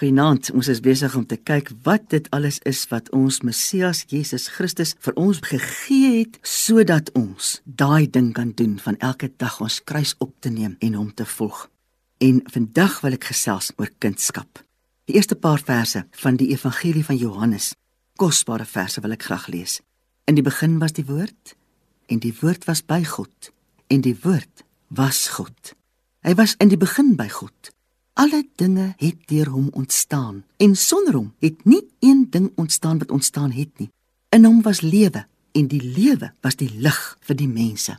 Goeienaand, ons is besig om te kyk wat dit alles is wat ons Messias Jesus Christus vir ons gegee het sodat ons daai ding kan doen van elke dag ons kruis op te neem en hom te volg. En vandag wil ek gesels oor kindskap. Die eerste paar verse van die Evangelie van Johannes, kosbare verse wil ek graag lees. In die begin was die woord en die woord was by God en die woord was God. Hy was in die begin by God. Alle dinge het deur hom ontstaan en sonder hom het nie een ding ontstaan wat ontstaan het nie. In hom was lewe en die lewe was die lig vir die mense.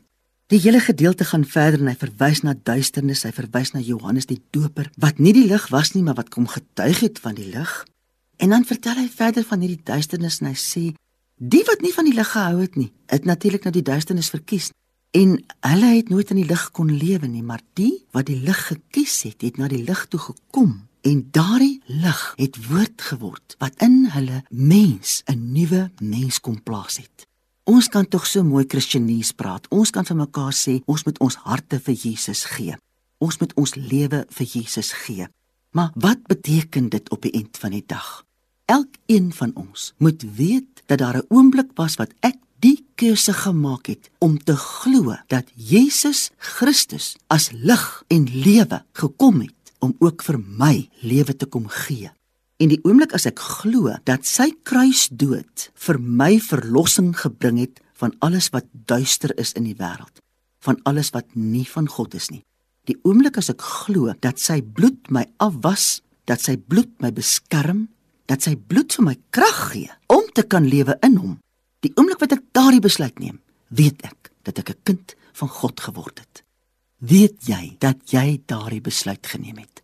Die hele gedeelte gaan verder en hy verwys na duisternis, hy verwys na Johannes die Doper wat nie die lig was nie, maar wat kom getuig het van die lig. En dan vertel hy verder van hierdie duisternis en hy sê die wat nie van die lig gehou het nie, het natuurlik na die duisternis verkies. En hulle het nooit in die lig kon lewe nie, maar die wat die lig gekies het, het na die lig toe gekom en daardie lig het woord geword wat in hulle mens 'n nuwe mens kom plaas het. Ons kan tog so mooi Christenese praat. Ons kan vir mekaar sê ons moet ons harte vir Jesus gee. Ons moet ons lewe vir Jesus gee. Maar wat beteken dit op die eind van die dag? Elkeen van ons moet weet dat daar 'n oomblik was wat ek keuse gemaak het om te glo dat Jesus Christus as lig en lewe gekom het om ook vir my lewe te kom gee. En die oomblik as ek glo dat sy kruisdood vir my verlossing gebring het van alles wat duister is in die wêreld, van alles wat nie van God is nie. Die oomblik as ek glo dat sy bloed my afwas, dat sy bloed my beskerm, dat sy bloed vir my krag gee om te kan lewe in hom, Die oomblik wat ek daardie besluit neem, weet ek dat ek 'n kind van God geword het. Weet jy dat jy daardie besluit geneem het?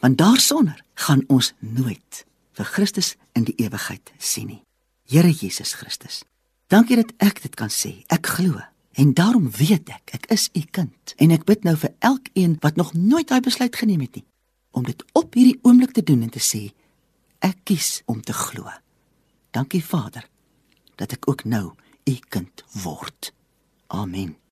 Want daarsonder gaan ons nooit vir Christus in die ewigheid sien nie. Here Jesus Christus. Dankie dat ek dit kan sê. Ek glo en daarom weet ek ek is u kind en ek bid nou vir elkeen wat nog nooit daai besluit geneem het nie om dit op hierdie oomblik te doen en te sê ek kies om te glo. Dankie Vader dat ek ook nou u kind word. Amen.